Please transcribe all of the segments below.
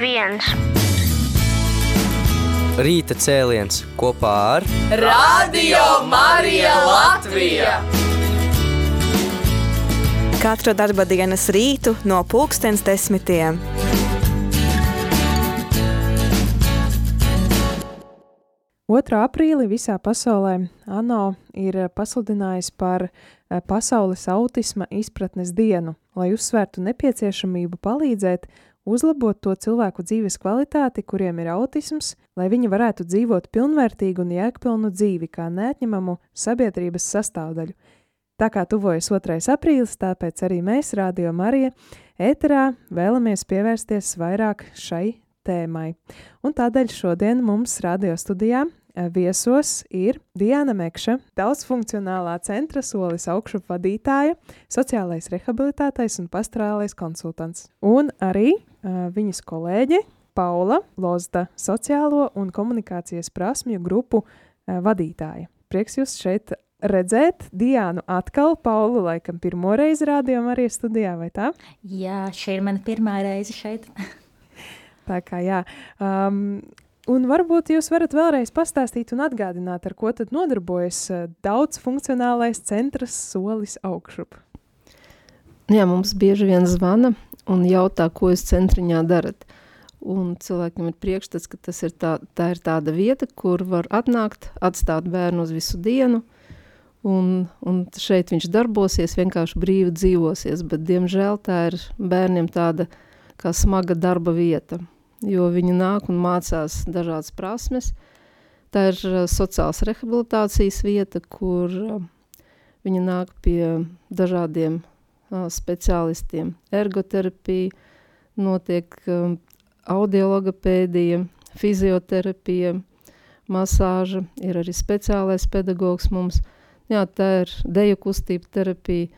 viens. Rīta cēliens kopā ar Radio Marija Latvija! Katru darba dienas rītu no pulkstens desmitiem. Otrā aprīlī visā pasaulē ANO ir pasludinājis par eh, Pasaules autisma izpratnes dienu, lai uzsvērtu nepieciešamību palīdzēt uzlabot to cilvēku dzīves kvalitāti, kuriem ir autisms, lai viņi varētu dzīvot pilnvērtīgu un jēgpilnu dzīvi kā neatņemamu sabiedrības sastāvdaļu. Tā kā tuvojas 2. aprīlis, tāpēc arī mēs, Radio Marija, ēterā vēlamies pievērsties vairāk šai tēmai. Un tādēļ šodien mums radio studijā eh, viesos ir Diana Mekša, daudzfunkcionālā centra solis augšu vadītāja, sociālais rehabilitātais un pastorālais konsultants. Un arī viņas kolēģe Paula Lozda, sociālo un komunikācijas prasmju grupu vadītāja. Prieks jūs šeit redzēt Diānu atkal, Paulu, laikam pirmo reizi rādījām arī studijā, vai tā? Jā, šī ir mana pirmā reize šeit. Tā kā jā. Um, un varbūt jūs varat vēlreiz pastāstīt un atgādināt, ar ko tad nodarbojas daudzfunkcionālais centrs solis augšup. Jā, mums bieži vien zvana un jautā, ko jūs centriņā darat. Un cilvēkiem ir priekšstats, ka tas ir tā, tā ir tāda vieta, kur var atnākt, atstāt bērnu uz visu dienu, un, un šeit viņš darbosies, vienkārši brīvi dzīvosies, bet diemžēl tā ir bērniem tāda kā smaga darba vieta jo viņi nāk un mācās dažādas prasmes. Tā ir uh, sociāls rehabilitācijas vieta, kur uh, viņi nāk pie dažādiem speciālistiem. Ergoterapija, notiek audiologopēdija, fizioterapija, masāža, ir arī speciālais pedagogs mums. Jā, tā ir deju kustība terapija.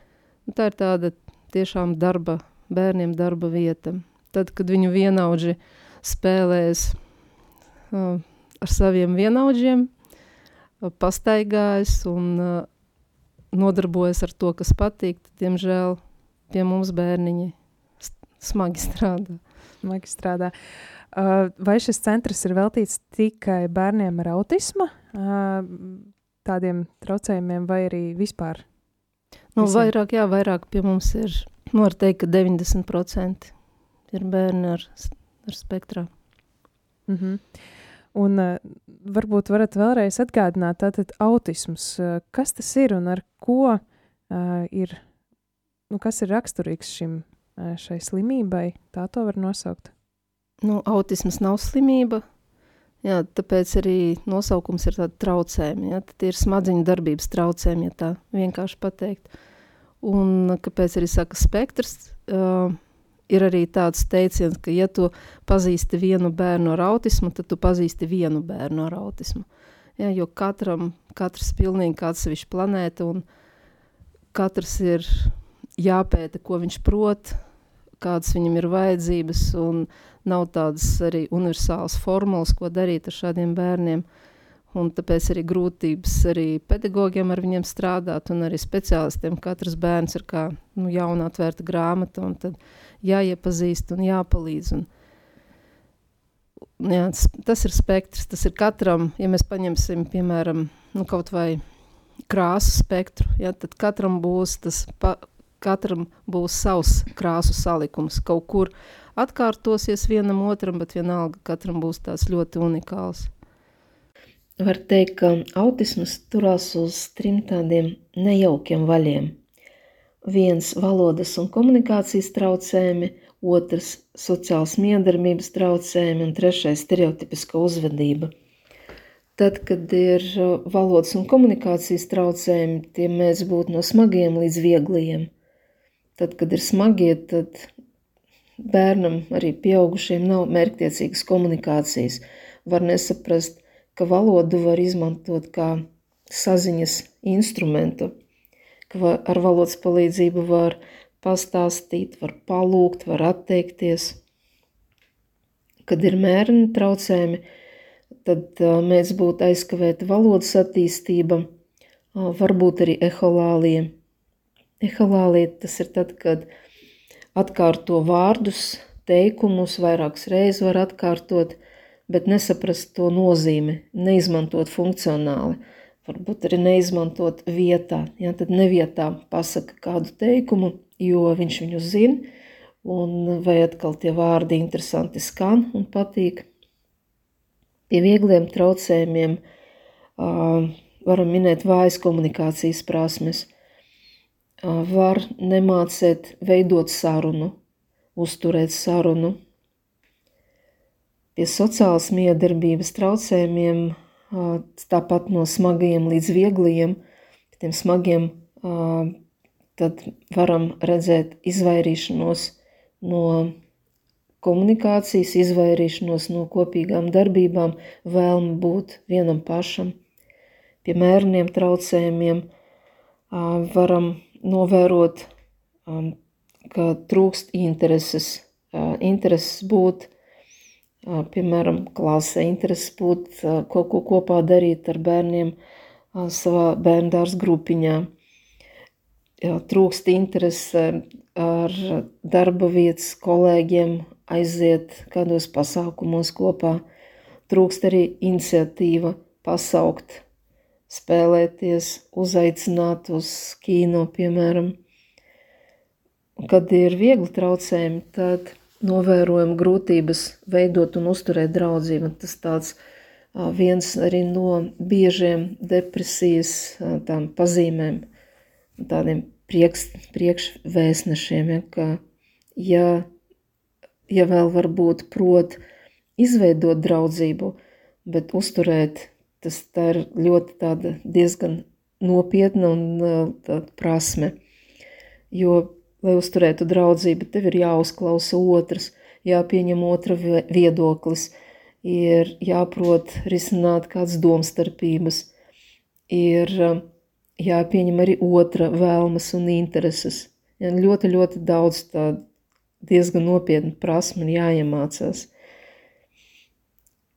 Tā ir tāda tiešām darba, bērniem darba vieta. Tad, kad viņu vienaudži spēlēs uh, ar saviem vienaudžiem, uh, pastaigājas un uh, nodarbojas ar to, kas patīk, tad, diemžēl, pie mums bērniņi smagi strādā. Smagi strādā. Uh, vai šis centrs ir veltīts tikai bērniem ar autisma uh, tādiem traucējumiem vai arī vispār? Nu, visiem? vairāk, jā, vairāk pie mums ir, nu, var teikt, ka 90% ir bērni ar ar spektrā. Mm -hmm. Un uh, varbūt varat vēlreiz atgādināt, tātad autisms, uh, kas tas ir un ar ko uh, ir, nu, kas ir raksturīgs šim, uh, šai slimībai, tā to var nosaukt? Nu, autisms nav slimība, jā, tāpēc arī nosaukums ir tāda traucējumi, jā, tad ir smadziņu darbības traucējumi, ja tā vienkārši pateikt. Un kāpēc arī saka spektrs, uh, ir arī tāds teiciens, ka ja tu pazīsti vienu bērnu ar autismu, tad tu pazīsti vienu bērnu ar autismu. Ja, jo katram, katrs pilnīgi kāds sevišķi planēta un katrs ir jāpēta, ko viņš prot, kādas viņam ir vajadzības un nav tādas arī universālas formulas, ko darīt ar šādiem bērniem. Un tāpēc arī grūtības arī pedagogiem ar viņiem strādāt un arī speciālistiem. Katrs bērns ir kā nu, jauna atvērta grāmata un tad jāiepazīst un jāpalīdz. Un, jā, tas, tas ir spektrs, tas ir katram, ja mēs paņemsim, piemēram, nu, kaut vai krāsu spektru, ja, tad katram būs tas, pa, katram būs savs krāsu salikums, kaut kur atkārtosies vienam otram, bet vienalga katram būs tās ļoti unikāls. Var teikt, ka autismas turās uz trim tādiem nejaukiem vaļiem – viens valodas un komunikācijas traucējumi, otrs sociāls miedarbības traucējumi un trešais stereotipiska uzvedība. Tad, kad ir valodas un komunikācijas traucējumi, tie mēdz būt no smagiem līdz viegliem. Tad, kad ir smagie, tad bērnam, arī pieaugušiem, nav mērķtiecīgas komunikācijas. Var nesaprast, ka valodu var izmantot kā saziņas instrumentu – ka ar valodas palīdzību var pastāstīt, var palūgt, var atteikties. Kad ir mērni traucējumi, tad mēs būtu aizkavēta valodas attīstība, varbūt arī eholālija. Eholālija tas ir tad, kad atkārto vārdus teikumus, vairākas reizes var atkārtot, bet nesaprast to nozīmi, neizmantot funkcionāli. Varbūt arī neizmantot vietā. Ja, tad nevietā pasaka kādu teikumu, jo viņš viņu zina, un vai atkal tie vārdi interesanti skan un patīk. Pie viegliem traucējumiem uh, varam minēt vājas komunikācijas prasmes. Uh, var nemācēt veidot sarunu, uzturēt sarunu. Pie sociālas miedarbības traucējumiem, tāpat no smagajiem līdz viegliem, tiem smagiem, tad varam redzēt izvairīšanos no komunikācijas, izvairīšanos no kopīgām darbībām, vēlme būt vienam pašam. Pie mērniem traucējumiem varam novērot, ka trūkst intereses, intereses būt, piemēram, klasē, intereses būt, kaut ko kopā darīt ar bērniem savā bērndārs grupiņā. Trūkst interese ar darba vietas kolēģiem aiziet kādos pasākumos kopā. Trūkst arī iniciatīva pasaukt, spēlēties, uzaicināt uz kino, piemēram. Kad ir viegli traucējumi, tad novērojam grūtības veidot un uzturēt draudzību. Tas tāds viens arī no biežiem depresijas tām pazīmēm, tādiem prieks, priekšvēstnešiem, ja, ka ja, ja vēl varbūt prot izveidot draudzību, bet uzturēt, tas tā ir ļoti tāda diezgan nopietna un tāda prasme. Jo, lai uzturētu draudzību, tev ir jāuzklausa otrs, jāpieņem otra viedoklis, ir jāprot risināt kādas domstarpības, ir jāpieņem arī otra vēlmes un intereses. Ja, ļoti, ļoti daudz tādu diezgan nopietnu prasmu ir jāiemācās.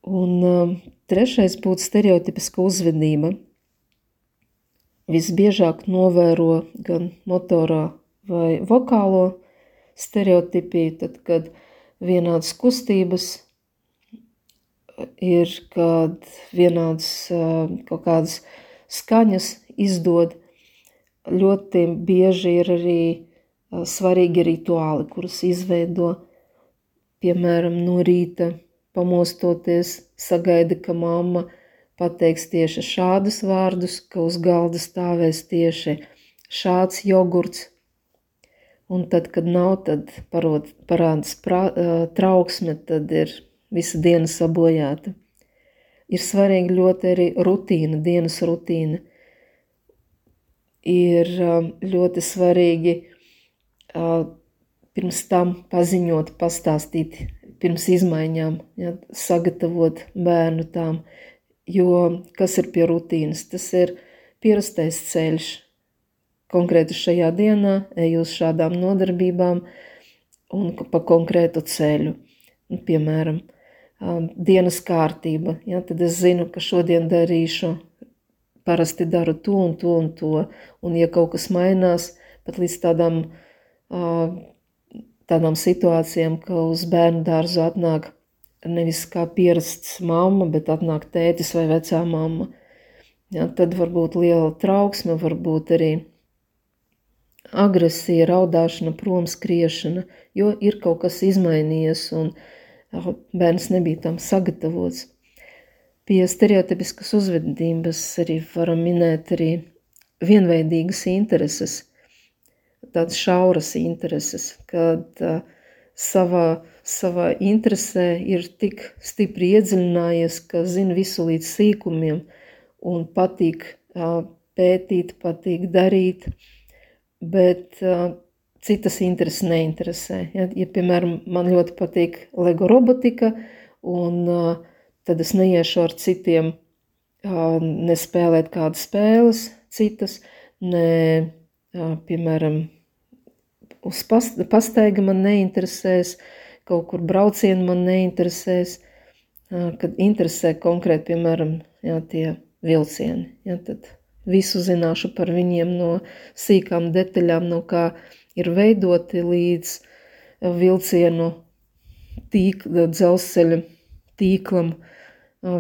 Un um, trešais būtu stereotipiska uzvedība. Visbiežāk novēro gan motorā vai vokālo stereotipiju, tad, kad vienādas kustības ir, kad vienādas uh, kaut kādas skaņas izdod. Ļoti bieži ir arī svarīgi rituāli, kurus izveido, piemēram, no rīta pamostoties, sagaida, ka mamma pateiks tieši šādus vārdus, ka uz galda stāvēs tieši šāds jogurts. Un tad, kad nav, tad parod, parādas pra, trauksme, tad ir visa diena sabojāta. Ir svarīgi ļoti arī rutīna, dienas rutīna – ir ļoti svarīgi pirms tam paziņot, pastāstīt, pirms izmaiņām, ja, sagatavot bērnu tām, jo kas ir pie rutīnas? Tas ir pierastais ceļš. Konkrēti šajā dienā eju uz šādām nodarbībām un pa konkrētu ceļu. Piemēram, um, dienas kārtība. Ja, tad es zinu, ka šodien darīšu parasti daru to un to un to. Un ja kaut kas mainās, pat līdz tādām, tādām situācijām, ka uz bērnu dārzu atnāk nevis kā pierasts mamma, bet atnāk tētis vai vecā mamma. Ja, tad var būt liela trauksme, varbūt arī agresija, raudāšana, prom skriešana, jo ir kaut kas izmainījies un bērns nebija tam sagatavots. Pie stereotipiskas uzvedības arī varam minēt arī vienveidīgas intereses, tādas šauras intereses, kad uh, savā, savā interesē ir tik stipri iedziļinājies, ka zina visu līdz sīkumiem un patīk uh, pētīt, patīk darīt, bet uh, citas intereses neinteresē. Ja, ja, piemēram, man ļoti patīk Lego robotika un uh, tad es neiešu ar citiem, nespēlēt kādas spēles, citas, ne, piemēram, uz pastaiga man neinteresēs, kaut kur braucieni man neinteresēs, kad interesē konkrēti, piemēram, jā, tie vilcieni, jā, tad visu zināšu par viņiem no sīkām detaļām, no kā ir veidoti līdz vilcienu tīk, dzelzceļa tīklam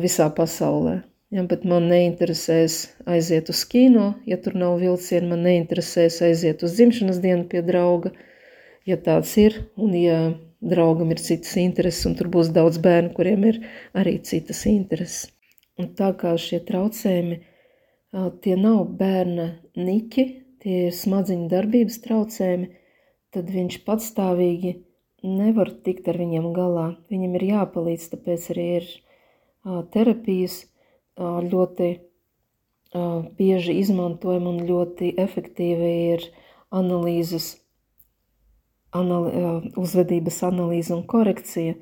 visā pasaulē. Ja, bet man neinteresēs aiziet uz kino, ja tur nav vilciena, man neinteresēs aiziet uz dzimšanas dienu pie drauga, ja tāds ir, un ja draugam ir citas intereses, un tur būs daudz bērnu, kuriem ir arī citas intereses. Un tā kā šie traucējumi, tie nav bērna niķi, tie ir smadziņu darbības traucējumi, tad viņš patstāvīgi nevar tikt ar viņiem galā. Viņam ir jāpalīdz, tāpēc arī ir terapijas, ļoti bieži izmantojama un ļoti efektīva ir analīzes, anali, uzvedības analīze un korekcija.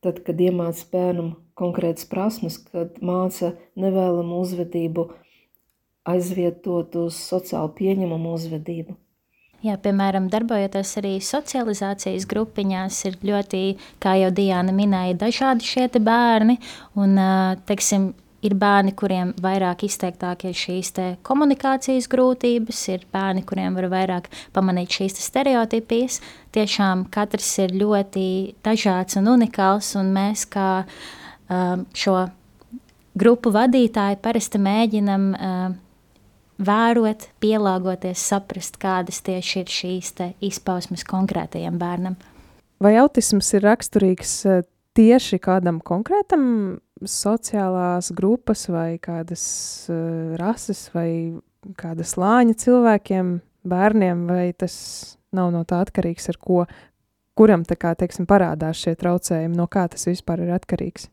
Tad, kad iemāca bērnam konkrētas prasmes, kad māca nevēlamu uzvedību aizvietot uz sociāli pieņemamu uzvedību. Jā, piemēram, darbojoties arī socializācijas grupiņās, ir ļoti, kā jau Diana minēja, dažādi šie bērni. Un, teiksim, ir bērni, kuriem vairāk izteiktāk ir šīs komunikācijas grūtības, ir bērni, kuriem var vairāk pamanīt šīs stereotipijas. Tiešām katrs ir ļoti dažāds un unikāls, un mēs kā šo grupu vadītāji parasti mēģinam vērot, pielāgoties, saprast, kādas tieši ir šīs izpausmes konkrētajam bērnam. Vai autisms ir raksturīgs eh, tieši kādam konkrētam sociālās grupas vai kādas uh, rases vai kāda slāņa cilvēkiem, bērniem, vai tas nav no tā atkarīgs, ar ko, kuram tā kā, teiksim, parādās šie traucējumi, no kā tas vispār ir atkarīgs?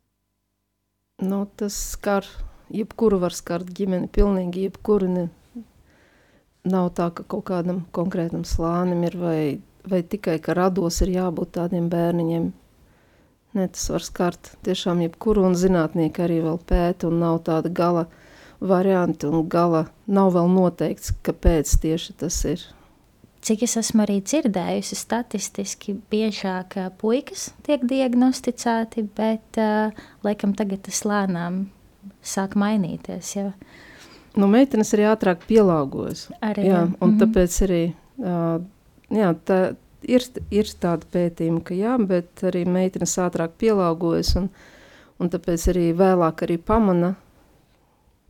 Nu, tas skar jebkuru var skart ģimeni, pilnīgi jebkuru. Ne, nav tā, ka kaut kādam konkrētam slānim ir vai, vai tikai, ka rados ir jābūt tādiem bērniņiem. Nē, tas var skart tiešām jebkuru, un zinātnieki arī vēl pēta, un nav tāda gala varianti, un gala nav vēl noteikts, kāpēc tieši tas ir. Cik es esmu arī dzirdējusi, statistiski biežāk puikas tiek diagnosticēti, bet uh, laikam tagad tas lēnām sāk mainīties. Ja? Nu, meitenes arī ātrāk pielāgojas. Arī, jā, un mm -hmm. tāpēc arī jā, tā, ir, ir tāda pētījuma, ka jā, bet arī meitenes ātrāk pielāgojas, un, un tāpēc arī vēlāk arī pamana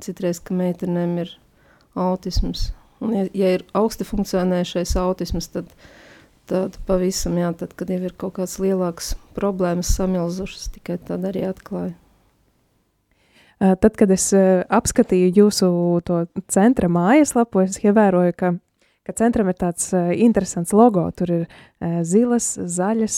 citreiz, ka meitenēm ir autisms. Un, ja, ja ir augsti funkcionējušais autisms, tad, tad pavisam, jā, tad, kad jau ir kaut kāds lielāks problēmas samilzušas, tikai tad arī atklāja. Tad, kad es apskatīju jūsu centra mājaslapu, es ievēroju, ka, ka centram ir tāds interesants logo. Tur ir zilas, zaļas,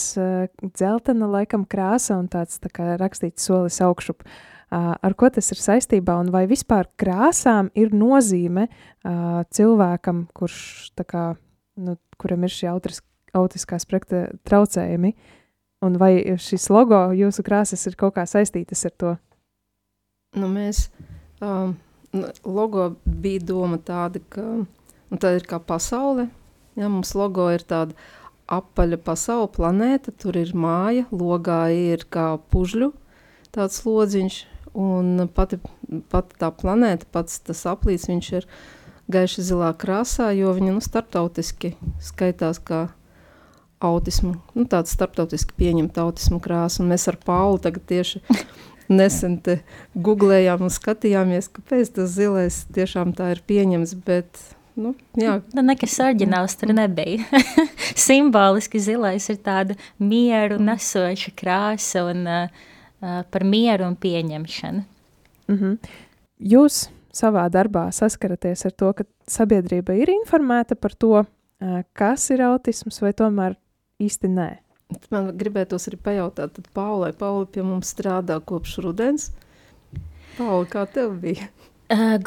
dzeltena laikam krāsa un tāds tā kā rakstīts solis augšup. Ar ko tas ir saistībā un vai vispār krāsām ir nozīme cilvēkam, kurš tā kā, nu, kuram ir šī autis, autiskā spektra traucējumi, un vai šis logo jūsu krāsas ir kaut kā saistītas ar to? nu, mēs, um, logo bija doma tāda, ka nu, tā ir kā pasaule. Ja, mums logo ir tāda apaļa pasaule, planēta, tur ir māja, logā ir kā pužļu tāds lodziņš, un pati, pati tā planēta, pats tas aplīts, viņš ir gaiši zilā krāsā, jo viņa nu, starptautiski skaitās kā autismu, nu, tāds starptautiski pieņemta autismu krāsa, un mēs ar Paulu tagad tieši nesen te googlējām un skatījāmies, kāpēc tas zilais tiešām tā ir pieņems, bet Nu, jā. nu, nekas oriģināls tur nebija. Simboliski zilais ir tāda mieru nesoša krāsa un uh, par mieru un pieņemšanu. Mm -hmm. Jūs savā darbā saskaraties ar to, ka sabiedrība ir informēta par to, kas ir autisms, vai tomēr īsti nē? Man gribētos arī pajautāt, tad Paulai, Pauli pie mums strādā kopš rudens. Pauli, kā tev bija?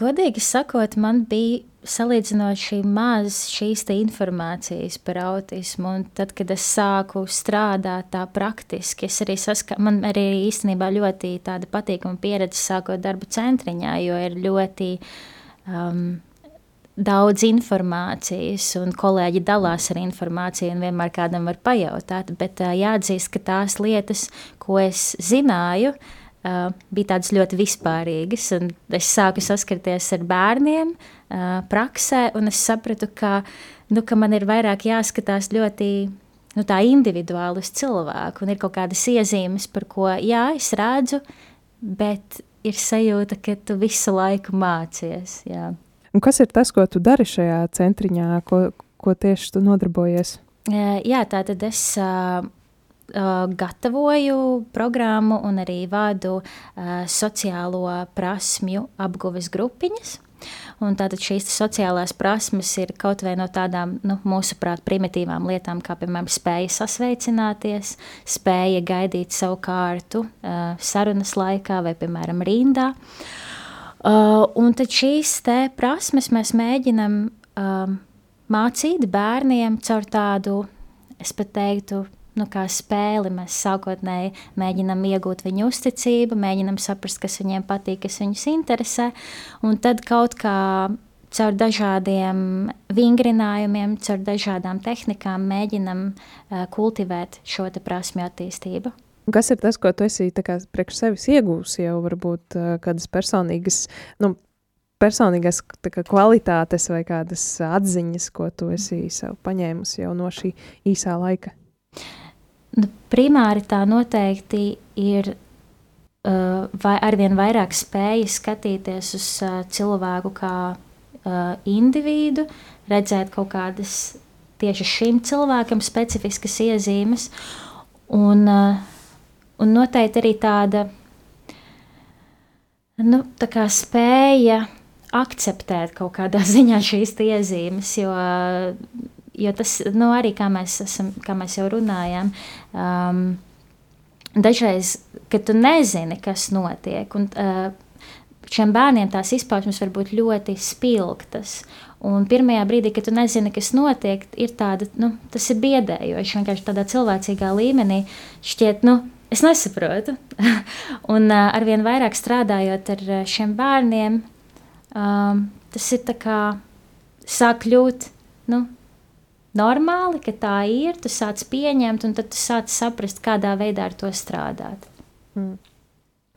Godīgi sakot, man bija salīdzinoši maz šīs informācijas par autismu. Un tad, kad es sāku strādāt tā praktiski, es arī saskatu, man arī īstenībā ļoti tāda patīkama pieredze sākot darbu centriņā, jo ir ļoti um, daudz informācijas, un kolēģi dalās ar informāciju, un vienmēr kādam var pajautāt. Bet uh, jāatzīst, ka tās lietas, ko es zināju, uh, bija tādas ļoti vispārīgas. Es sāku saskarties ar bērniem uh, praksē, un es sapratu, ka, nu, ka man ir vairāk jāskatās ļoti nu, individuāli uz cilvēku, un ir kaut kādas iezīmes, par ko, jā, es redzu, bet ir sajūta, ka tu visu laiku mācies, jā. Un kas ir tas, ko tu dari šajā centriņā, ko, ko tieši tu nodarbojies? Jā, tā tad es uh, gatavoju programmu un arī vādu uh, sociālo prasmju apguves grupiņas. Un tātad šīs sociālās prasmes ir kaut vai no tādām, nu, mūsuprāt, primitīvām lietām, kā, piemēram, spēja sasveicināties, spēja gaidīt savu kārtu uh, sarunas laikā vai, piemēram, rindā. Uh, un tad šīs te prasmes mēs mēģinam um, mācīt bērniem caur tādu, es pat teiktu, nu, kā spēli. Mēs sākotnēji mēģinām iegūt viņu uzticību, mēģinām saprast, kas viņiem patīk, kas viņus interesē. Un tad kaut kā caur dažādiem vingrinājumiem, caur dažādām tehnikām mēģinam uh, kultivēt šo prasmju attīstību. Kas ir tas, ko tu esi priekš sevis iegūsi jau varbūt uh, kādas personīgas, nu, personīgās kā, kvalitātes vai kādas atziņas, ko tu esi sev paņēmusi jau no šī īsā laika? Nu, primāri tā noteikti ir uh, vai arvien vairāk spēja skatīties uz uh, cilvēku kā uh, individu, redzēt kaut kādas tieši šim cilvēkam specifiskas iezīmes, un, uh, un noteikti arī tāda, nu, tā kā spēja akceptēt kaut kādā ziņā šīs iezīmes, jo jo tas nu, arī, kā mēs, esam, kā mēs jau runājām, um, dažreiz, kad tu nezini, kas notiek, un uh, šiem bērniem tās izpausmes var būt ļoti spilgtas. Un pirmajā brīdī, kad tu nezini, kas notiek, ir tāda, nu, tas ir biedējoši. Vienkārši tādā cilvēcīgā līmenī šķiet, nu, es nesaprotu. un uh, arvien vairāk strādājot ar šiem bērniem, um, tas ir kā sāk kļūt, nu, normāli, ka tā ir, tu sāc pieņemt, un tad tu sāc saprast, kādā veidā ar to strādāt. Mm.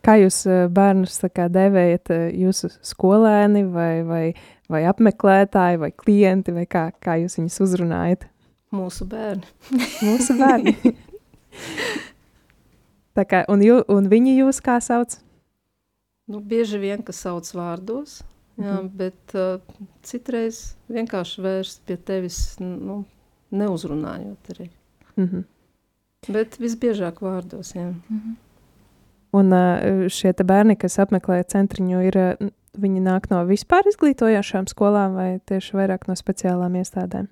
Kā jūs eh, bērnus devējat, eh, jūsu skolēni, vai, vai, vai apmeklētāji, vai klienti, vai kā, kā jūs viņus uzrunājat? Mūsu bērni. Mūsu bērni. Tā kā, un, jū, un viņi jūs kā sauc? Nu, bieži vien, ka sauc vārdos, Jā, mm. bet uh, citreiz vienkārši vērst pie tevis, nu, neuzrunājot arī. Mm -hmm. Bet visbiežāk vārdos, jā. Mm -hmm. Un uh, šie bērni, kas apmeklē centriņu, ir, uh, viņi nāk no vispār izglītojošām skolām vai tieši vairāk no speciālām iestādēm?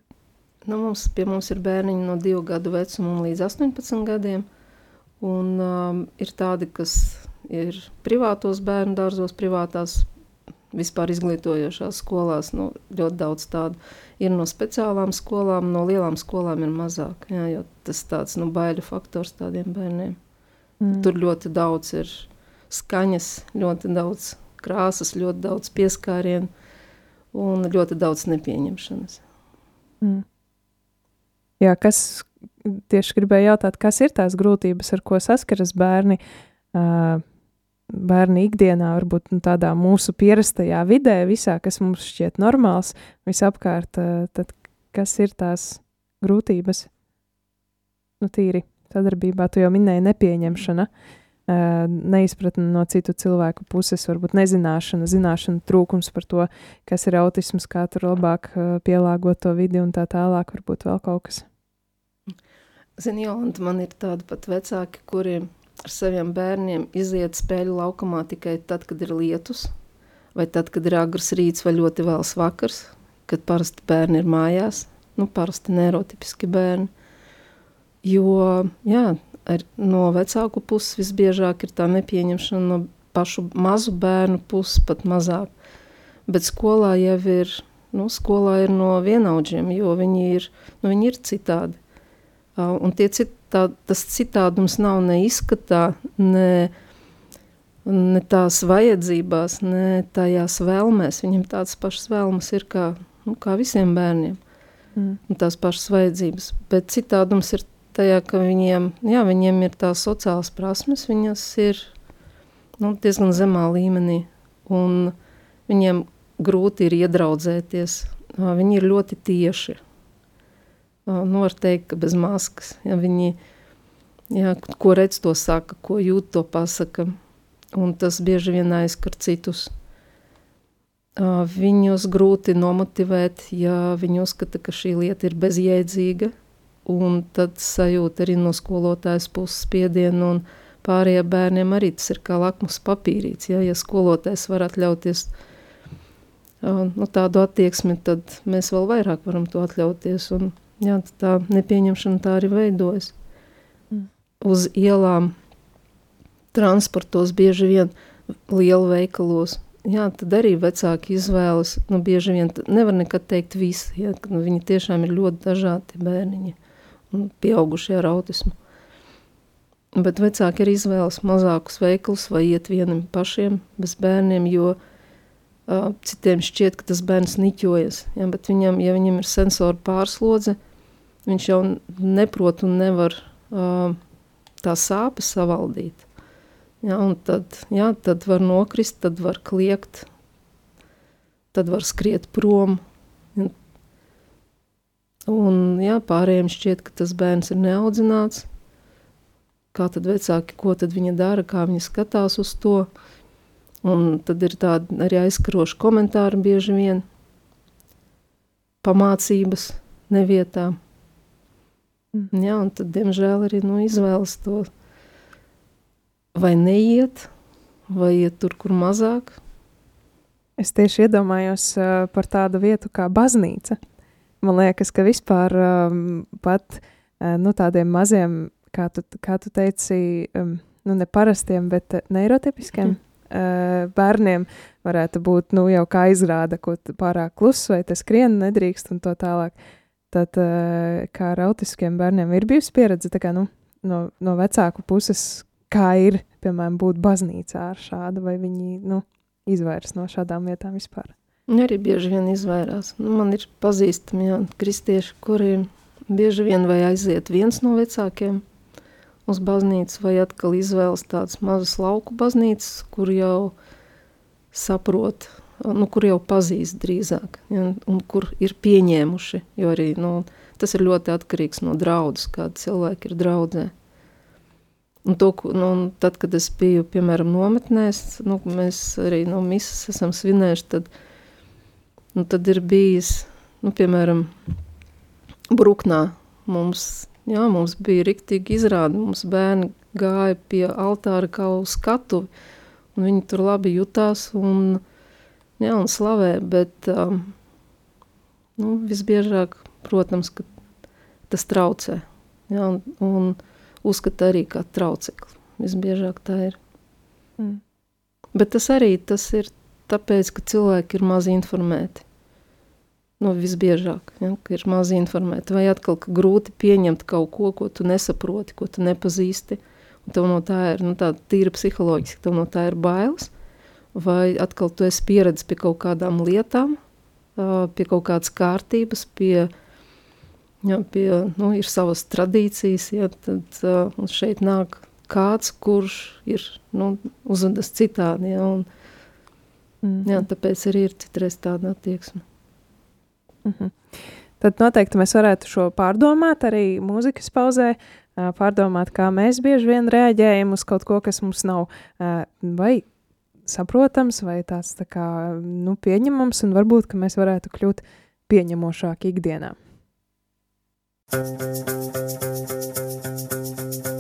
Nu, mums, pie mums ir bērniņi no 2 gadu vecuma līdz 18 gadiem. Un um, ir tādi, kas ir privātos bērnu dārzos, privātās vispār izglītojošās skolās nu, ļoti daudz tādu. Ir no speciālām skolām, no lielām skolām ir mazāk, jā, jo tas tāds nu, baiļu faktors tādiem bērniem. Mm. Tur ļoti daudz ir skaņas, ļoti daudz krāsas, ļoti daudz pieskārienu un ļoti daudz nepieņemšanas. Mm. Jā, kas tieši gribēja jautāt, kas ir tās grūtības, ar ko saskaras bērni? Uh, bērni ikdienā, varbūt nu, tādā mūsu pierastajā vidē, visā, kas mums šķiet normāls, visapkārt, eh, tad kas ir tās grūtības? Nu, tīri sadarbībā, tu jau minēji nepieņemšana, eh, neizpratne no citu cilvēku puses, varbūt nezināšana, zināšana trūkums par to, kas ir autisms, kā tur labāk eh, pielāgot to vidi un tā tālāk, varbūt vēl kaut kas. Zini, Jolanta, man ir tādi pat vecāki, kuriem ar saviem bērniem iziet spēļu laukumā tikai tad, kad ir lietus, vai tad, kad ir agrs rīts vai ļoti vēls vakars, kad parasti bērni ir mājās, nu parasti neirotipiski bērni, jo, jā, ar, no vecāku puses visbiežāk ir tā nepieņemšana no pašu mazu bērnu puses pat mazāk, bet skolā jau ir, nu, skolā ir no vienaudžiem, jo viņi ir, nu, viņi ir citādi. Uh, un tie cit, tā, tas citādums nav ne izskatā, ne, ne tās vajadzībās, ne tajās vēlmēs. Viņam tādas pašas vēlmes ir kā, nu, kā visiem bērniem. Mm. Un tās pašas vajadzības. Bet citādums ir tajā, ka viņiem, jā, viņiem ir tās sociālas prasmes, viņas ir nu, diezgan zemā līmenī. Un viņiem grūti ir iedraudzēties. Viņi ir ļoti tieši. Nu, var teikt, ka bez maskas. Ja viņi, ja, ko redz, to saka, ko jūt, to pasaka. Un tas bieži vien aizskar citus. Viņus grūti nomotivēt, ja viņi uzskata, ka šī lieta ir bezjēdzīga, un tad sajūt arī no skolotājas puses spiedienu, un pārējiem bērniem arī tas ir kā lakmus papīrīts. Ja, ja skolotājs var atļauties nu, tādu attieksmi, tad mēs vēl vairāk varam to atļauties, un jā, tā nepieņemšana tā arī veidojas. Mm. Uz ielām transportos bieži vien lielu veikalos, jā, tad arī vecāki izvēlas, nu, bieži vien nevar nekad teikt visi, ja, nu, viņi tiešām ir ļoti dažādi bērniņi pieaugušie ar autismu. Bet vecāki arī izvēlas mazākus veikalus vai iet vienam pašiem bez bērniem, jo uh, citiem šķiet, ka tas bērns niķojas. Ja, bet viņam, ja viņam ir sensora pārslodze, viņš jau neprot un nevar uh, tā sāpes savaldīt. Ja, tad, ja, tad var nokrist, tad var kliegt, tad var skriet prom, Un jā, pārējiem šķiet, ka tas bērns ir neaudzināts. Kā tad vecāki, ko tad viņi dara, kā viņi skatās uz to. Un tad ir tādi arī aizskaroši komentāri bieži vien. Pamācības nevietā. Jā, un tad, diemžēl, arī nu, izvēlas to vai neiet, vai iet tur, kur mazāk. Es tieši iedomājos uh, par tādu vietu kā baznīca. Man liekas, ka vispār pat uh, nu, tādiem maziem, kā tu, kā tu teici, nu, ne parastiem, bet neirotipiskiem mm. uh, bērniem varētu būt nu, jau kā izrāda, ko pārāk kluss vai tas skrien nedrīkst un to tālāk. Tad, uh, kā ar autiskiem bērniem, ir bijusi pieredze kā, nu, no, no vecāku puses, kā ir, piemēram, būt baznīcā ar šādu, vai viņi nu, izvairs no šādām vietām vispār. Viņi arī bieži vien izvairās. Nu, man ir pazīstami jā, kristieši, kuriem bieži vien vai aiziet viens no vecākiem uz baznīcu, vai atkal izvēlas tādas mazas lauku baznīcas, kur jau saprot, nu, kur jau pazīst drīzāk, ja, un kur ir pieņēmuši, jo arī, nu, tas ir ļoti atkarīgs no draudzes, kāda cilvēki ir draudzē. Un to, nu, tad, kad es biju, piemēram, nometnēs, nu, mēs arī no misas esam svinējuši, tad uh, Nu, tad ir bijis, nu, piemēram, Bruknā. Mums, jā, mums bija riktīgi izrādi, mums bērni gāja pie altāra kā uz skatuvi, un viņi tur labi jutās un, jā, un slavē, bet um, nu, visbiežāk, protams, ka tas traucē, jā, un, un uzskata arī kā traucekli. Visbiežāk tā ir. Mm. Bet tas arī tas ir tāpēc, ka cilvēki ir maz informēti. Nu, visbiežāk, ja, ir maz informēti. Vai atkal, ka grūti pieņemt kaut ko, ko tu nesaproti, ko tu nepazīsti. Un tev no tā ir nu, tāda tīra psiholoģiski, tev no tā ir bailes. Vai atkal tu esi pieredzis pie kaut kādām lietām, pie kaut kādas kārtības, pie, ja, pie nu, ir savas tradīcijas, ja, tad šeit nāk kāds, kurš ir nu, uzvedas citādi. Ja, un, mm. ja, tāpēc arī ir citreiz tāda attieksme. Mm -hmm. Tad noteikti mēs varētu šo pārdomāt arī mūzikas pauzē, pārdomāt, kā mēs bieži vien reaģējam uz kaut ko, kas mums nav vai saprotams, vai tāds tā kā nu, pieņemams, un varbūt, mēs varētu kļūt pieņemošāki ikdienā. Thank you.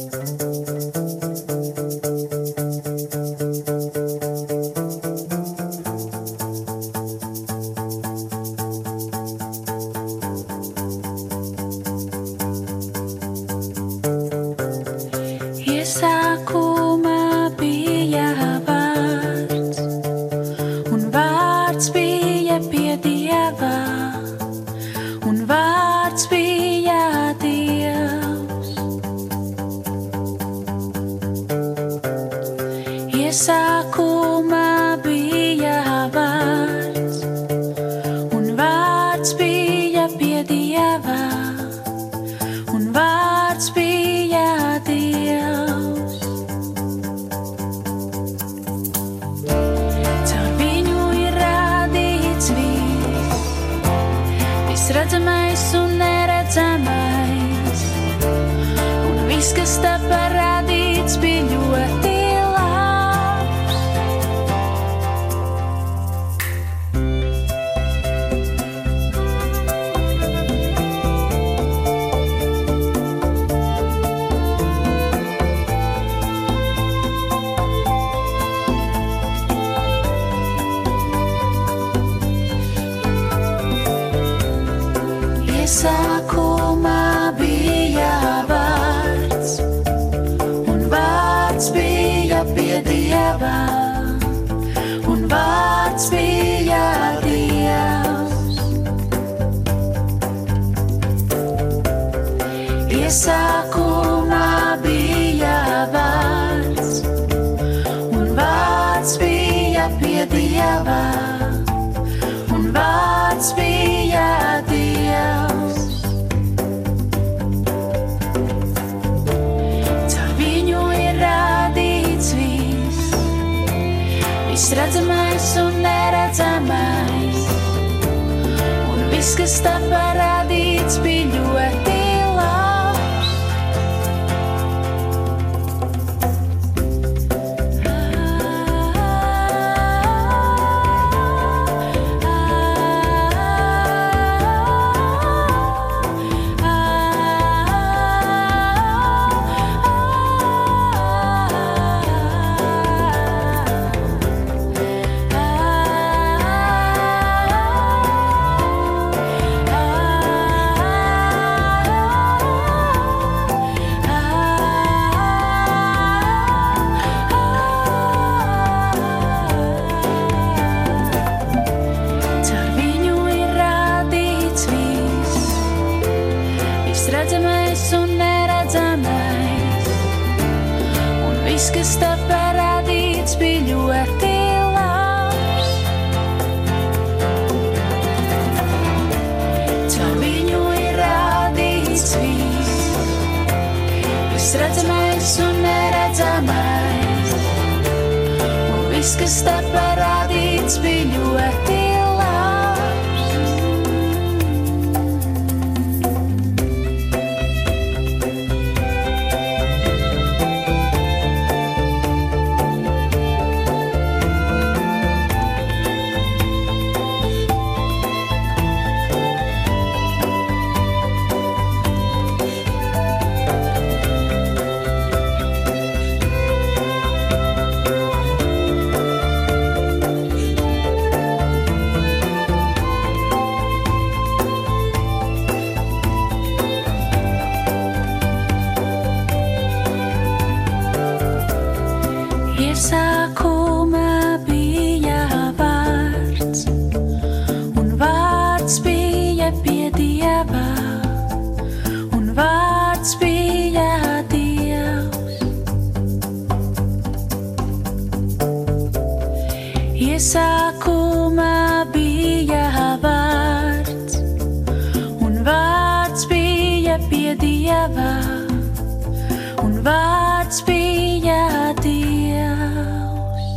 Iesākumā bija vārds, un vārds bija pie Dieva, un vārds bija Dievs.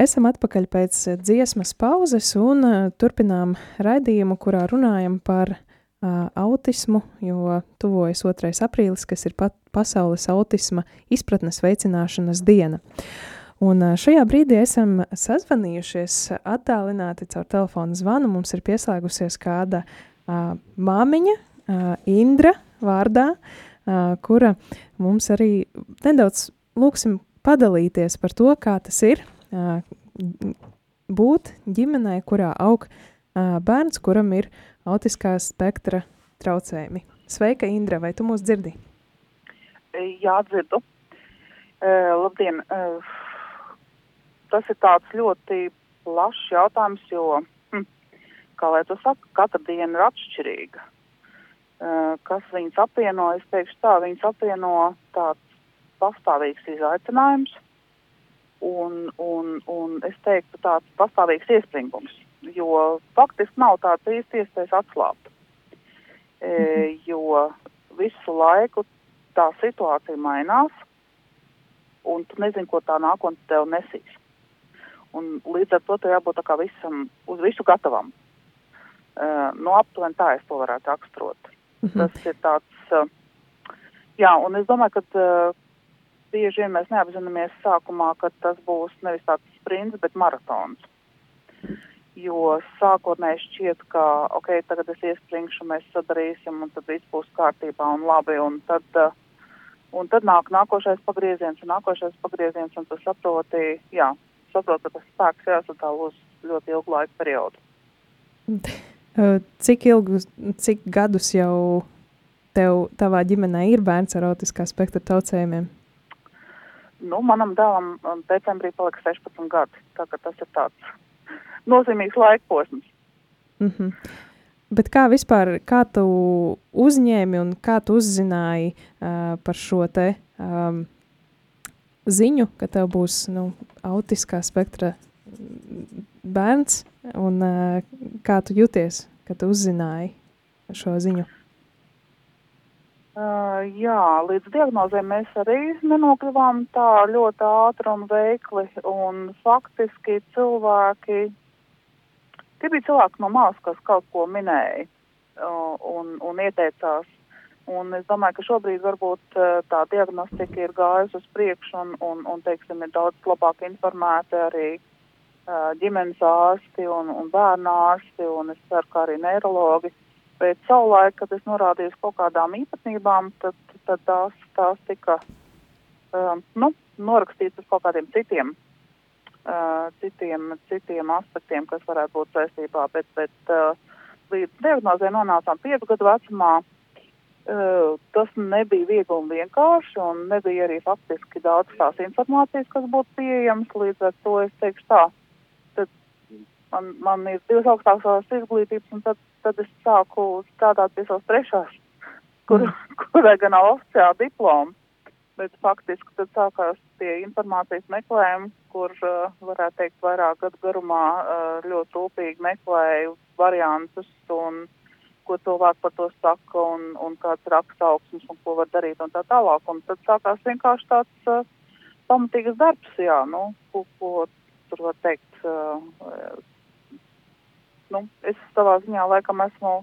Esam atpakaļ pēc dziesmas pauzes un turpinām raidījumu, kurā runājam par autismu, jo tuvojas 2. aprīlis, kas ir pat pasaules autisma izpratnes veicināšanas diena. Un šajā brīdī esam sazvanījušies attālināti caur telefonu zvanu. Mums ir pieslēgusies kāda ā, māmiņa, ā, Indra vārdā, ā, kura mums arī nedaudz lūksim padalīties par to, kā tas ir ā, būt ģimenē, kurā aug ā, bērns, kuram ir autiskā spektra traucējumi. Sveika, Indra, vai tu mūs dzirdi? Jā, dzirdu. Uh, labdien! Uh, tas ir tāds ļoti plašs jautājums, jo, hm, kā lai to saka, katra diena ir atšķirīga. Uh, kas viņas apvieno, es teikšu tā, viņas apvieno tāds pastāvīgs izaicinājums un, un, un es teiktu tāds pastāvīgs iespringums, jo faktiski nav tāds īsti iespējas atslābt. E, jo visu laiku tā situācija mainās, un tu nezini, ko tā nākotnē tev nesīs. Un līdz ar to tev jābūt visam, uz visu gatavam. Uh, no aptuveni tā es to varētu raksturot. Mhm. Tas ir tāds, uh, jā, un es domāju, ka uh, bieži vien mēs neapzināmies sākumā, ka tas būs nevis tāds sprints, bet maratons. Jo sākotnēji šķiet, ka, ok, tagad es iespringšu, mēs sadarīsim, un tad viss būs kārtībā un labi, un tad, uh, un tad nāk nākošais pagrieziens, un nākošais pagrieziens, un tu saproti, jā, saproti, ka tas spēks jāsadala uz ļoti ilgu laiku periodu. Uh, Cik ilgus, cik gadus jau tev, tavā ģimenē ir bērns ar autiskā spektra traucējumiem? Nu, manam dēlam decembrī palika 16 gadi, tā ka tas ir tāds nozīmīgs laikposms. Mm -hmm. Bet kā vispār, kā tu uzņēmi un kā tu uzzināji uh, par šo te um, ziņu, ka tev būs nu, autiskā spektra bērns, un uh, kā tu jūties, kad tu uzzināji šo ziņu? Uh, jā, līdz diagnozē mēs arī nenokļuvām tā ļoti ātri un veikli, un faktiski cilvēki, tie bija cilvēki no malas, kas kaut ko minēja uh, un, un ieteicās. Un es domāju, ka šobrīd varbūt uh, tā diagnostika ir gājusi uz priekšu un, un, un teiksim, ir daudz labāk informēti arī uh, ģimenes ārsti un, un bērnu ārsti, un es ceru, ka arī neirologi. Uh, Bet savulaik, kad es norādīju kaut kādām īpatnībām, tad, tad tās, tās tika um, nu, norakstītas uz kaut kādiem citiem, uh, citiem, citiem aspektiem, kas varētu būt saistībā. Bet, bet uh, līdz diagnozē nonācām piecu gadu vecumā. Uh, tas nebija viegli un vienkārši, un nebija arī faktiski daudz tās informācijas, kas būtu pieejamas. Līdz ar to es teikšu tā, tad man, man ir divas augstākās izglītības, un tad tad es sāku strādāt pie savas trešās, kur, kurai gan nav oficiāla diploma. Bet faktiski tad sākās tie informācijas meklējumi, kur, uh, varētu teikt, vairāk gadu garumā uh, ļoti rūpīgi meklēju variantus un ko cilvēki par to saka un, un kāds raksta augstums un ko var darīt un tā tālāk. Un tad sākās vienkārši tāds uh, pamatīgs darbs, jā, nu, ko, ko tur var teikt, uh, nu, es savā ziņā laikam esmu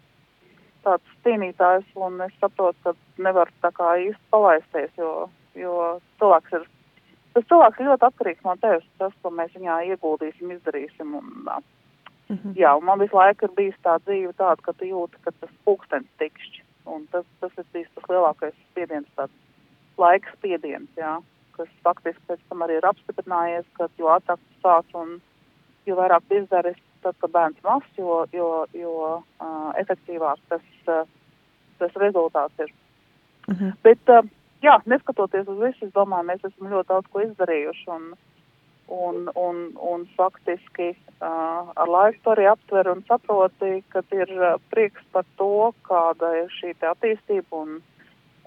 tāds cīnītājs, un es saprotu, ka nevar tā kā īsti palaisties, jo, jo cilvēks ir, tas cilvēks ir ļoti atkarīgs no tevis, tas, ko mēs viņā ieguldīsim, izdarīsim, un, mm -hmm. jā, un man visu laiku ir bijis tā dzīve tāda, ka tu jūti, ka tas pulkstens tikšķi, un tas, tas ir bijis tas lielākais spiediens, tāds laiks spiediens, jā, kas faktiski pēc tam arī ir apstiprinājies, ka jo ātrāk tu sāc un jo vairāk izdari, tad, kad bērns mazs, jo, jo, jo uh, efektīvāk tas, uh, tas rezultāts ir. Uh mhm. -huh. Bet, uh, jā, neskatoties uz visu, es domāju, mēs esam ļoti daudz ko izdarījuši. Un, un, un, un faktiski uh, ar laiku arī aptver un saproti, ka ir uh, prieks par to, kāda ir šī attīstība. Un,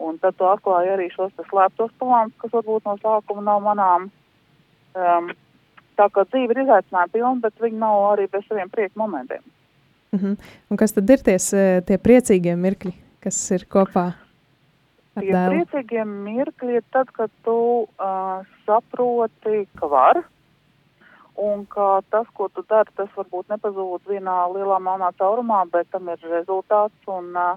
un tad tu atklāji arī šos slēptos plānus, kas varbūt no sākuma nav manām. Um, Tā kā dzīve ir izaicinājuma pilna, bet viņi nav arī bez saviem prieka momentiem. Mm -hmm. Un kas tad ir ties, tie priecīgie mirkļi, kas ir kopā tie? Priecīgie mirkļi ir tad, kad tu uh, saproti, ka var, un ka tas, ko tu dari, tas varbūt nepazūd vienā lielā melnā caurumā, bet tam ir rezultāts un uh,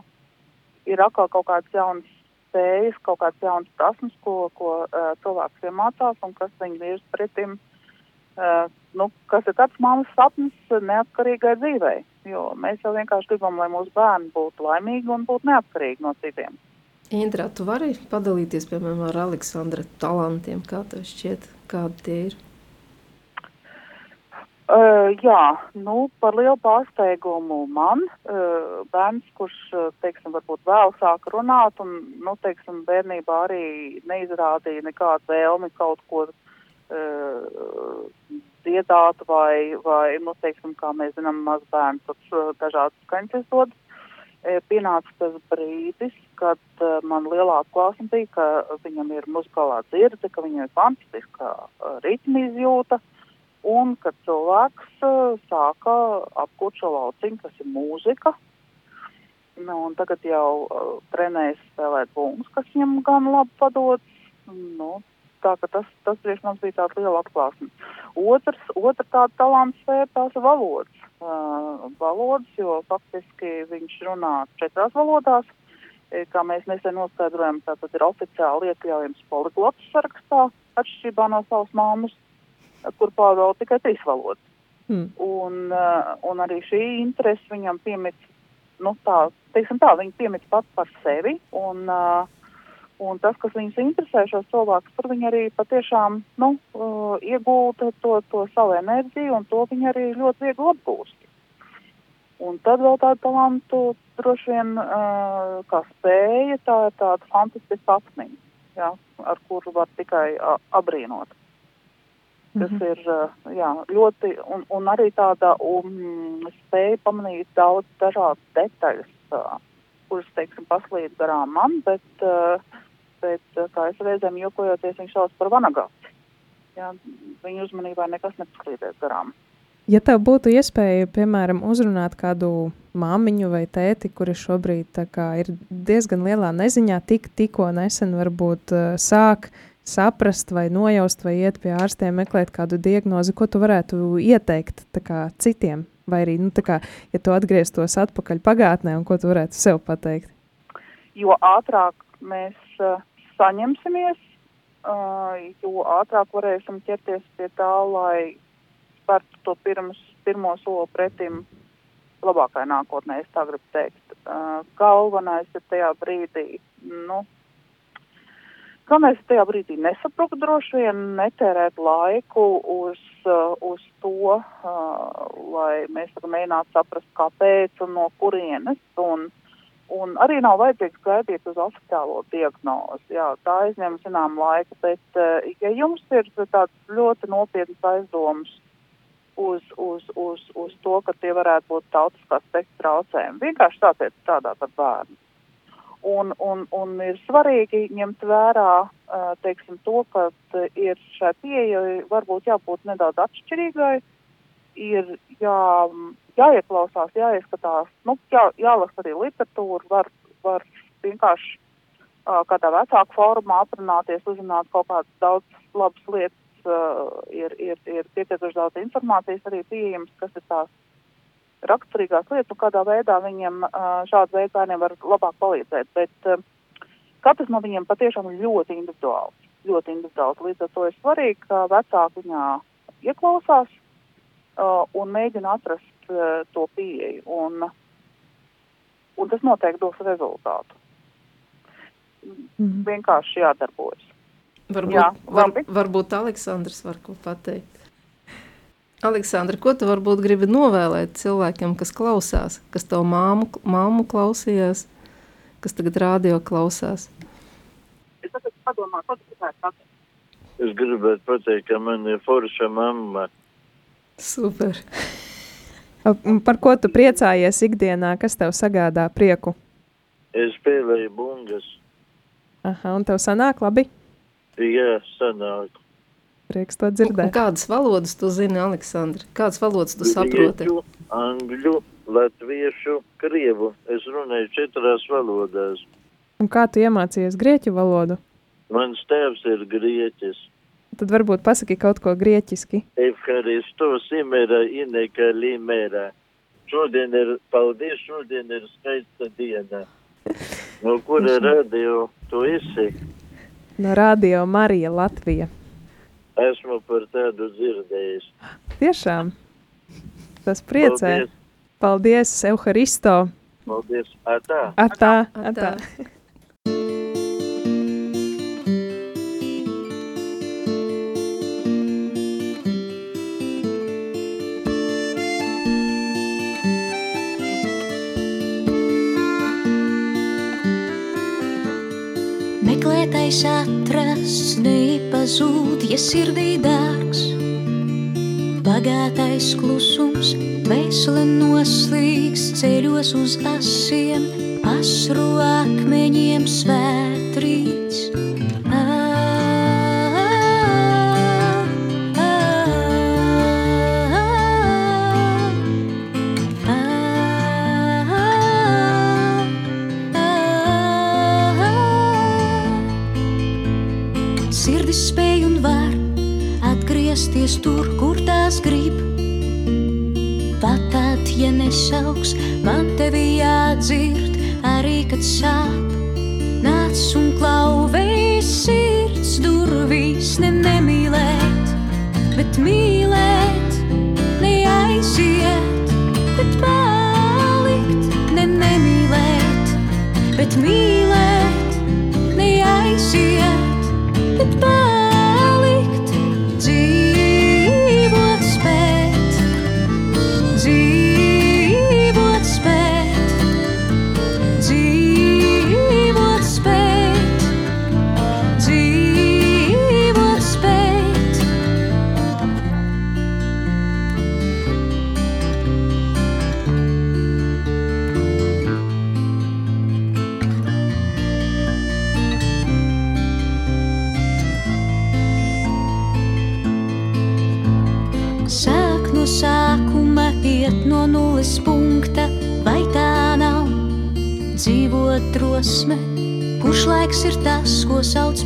ir atkal kaut kāds jauns spējas, kaut kāds jauns prasmes, ko, ko uh, cilvēks iemācās un kas viņu virz pretim Uh, nu, kas ir tāds mammas sapnis neatkarīgai dzīvei. Jo mēs jau vienkārši gribam, lai mūsu bērni būtu laimīgi un būtu neatkarīgi no citiem. Indra, tu vari padalīties piemēram ar Aleksandra talantiem, kā tev šķiet, kādi tie ir? Uh, jā, nu, par lielu pārsteigumu man uh, bērns, kurš, teiksim, varbūt vēl sāk runāt un, nu, teiksim, bērnībā arī neizrādīja nekādu vēlmi kaut ko uh, uh, dziedāt vai, vai, nu, teiksim, kā mēs zinām, maz bērns tur dažādas skaņas dod. E, pienāca tas brīdis, kad uh, man lielā atklāsme bija, ka viņam ir muzikālā dzirde, ka viņam ir fantastiska uh, ritma izjūta, un kad cilvēks uh, sāka apgūt šo lauciņu, kas ir mūzika. Nu, un tagad jau uh, trenējas spēlēt bungas, kas viņam gan labi padodas. Nu, tā ka tas, tas priekš mums bija tāda liela atklāsme. Otrs, otra tāda talanta sfēra tās valodas. Uh, valodas, jo faktiski viņš runā četrās valodās, e, kā mēs nesen noskaidrojam, tātad ir oficiāli iekļaujams poliglots sarakstā, atšķirībā no savas māmas, kur pārvalda tikai trīs valodas. Hmm. Un, uh, un arī šī interese viņam piemīt, nu tā, teiksim tā, viņa piemīt pats par sevi, un uh, Un tas, kas viņus interesē, šos cilvēkus, tur viņi arī patiešām nu, uh, iegūta to, to savu enerģiju, un to viņi arī ļoti viegli apgūst. un tad vēl tādu talantu droši vien uh, kā spēja, tā ir tāda fantastiska apziņa, jā, ar kuru var tikai uh, abrīnot. Tas mm -hmm. ir uh, jā, ļoti, un, un arī tāda um, spēja pamanīt daudz dažādas detaļas, uh, kuras, teiksim, paslīd garām man, bet, uh, bet kā es reizēm jokojoties, viņš sauc par vanagāti. Jā, viņa uzmanībai nekas nepaslīdēs garām. Ja tev būtu iespēja, piemēram, uzrunāt kādu māmiņu vai tēti, kuri šobrīd kā, ir diezgan lielā neziņā, tik, tikko nesen varbūt uh, sāk saprast vai nojaust vai iet pie ārstiem, meklēt kādu diagnozi, ko tu varētu ieteikt kā, citiem? Vai arī, nu, kā, ja tu atgrieztos atpakaļ pagātnē, un ko tu varētu sev pateikt? Jo ātrāk mēs uh, saņemsimies, uh, jo ātrāk varēsim ķerties pie tā, lai spērtu to pirms, pirmo soli pretim labākai nākotnē, es tā gribu teikt. Uh, galvenais ir tajā brīdī, nu, galvenais ir tajā brīdī nesaprukt droši vien, netērēt laiku uz, uh, uz to, uh, lai mēs mēģinātu saprast, kāpēc un no kurienes, un, un arī nav vajadzīgs gaidīt uz oficiālo diagnozi, jā, tā aizņem zinām laiku, bet, uh, ja jums ir tāds ļoti nopietnas aizdomas, uz, uz, uz, uz to, ka tie varētu būt tautiskās spektra traucējumi. Vienkārši sāciet strādāt ar bērnu. Un, un, un ir svarīgi ņemt vērā teiksim, to, ka ir šai pieejai varbūt jābūt nedaudz atšķirīgai, ir jā, jāieklausās, jāieskatās, nu, jā, jālasa arī literatūra, var, var vienkārši kādā vecāku formā aprunāties, uzzināt kaut kādas daudz labas lietas uh, ir, ir, ir pietiekoši daudz informācijas arī pieejams, kas ir tās raksturīgās lietas, un kādā veidā viņiem uh, šādu veidu bērniem var labāk palīdzēt. Bet uh, katrs no viņiem patiešām ir ļoti individuāls. Ļoti individuāls. Līdz ar to ir svarīgi, ka vecāki viņā ieklausās uh, un mēģina atrast uh, to pieeju. Un, un tas noteikti dos rezultātu. Mm. Vienkārši jādarbojas. Varbūt, Jā, var, varbūt Aleksandrs var ko pateikt. Aleksandra, ko tu varbūt gribi novēlēt cilvēkiem, kas klausās, kas tavu māmu, māmu klausījās, kas tagad rādio klausās? Es tagad padomāju, ko tu gribētu pateikt. Es gribētu pateikt, ka man ir forša mamma. Super. Par ko tu priecājies ikdienā, kas tev sagādā prieku? Es spēlēju bungas. Aha, un tev sanāk labi? Jā, sanāk. Prieks to dzirdēt. Un kādas valodas tu zini, Aleksandra? Kādas valodas tu saproti? Grieķu, angļu, latviešu, krievu. Es runāju četrās valodās. Un kā tu iemācījies grieķu valodu? Mans tēvs ir grieķis. Tad varbūt pasaki kaut ko grieķiski. Evharistos imera ineka limera. Šodien ir, paldies, šodien ir skaista diena. No kura radio tu esi? No Radio Marija Latvija. Esmu par tādu dzirdējis. Tiešām. Tas priecē. Paldies, Paldies Euharisto. Paldies. Atā. Atā. Atā. Atā. meklētais nepazūd, ja sirdī dārgs. Bagātais klusums, vesela noslīgs ceļos uz asiem, asru akmeņiem svētrīts. Atgriezties tur, kur tās grib. Pat tad, ja nesauks, man tevi jādzird, arī kad sāp.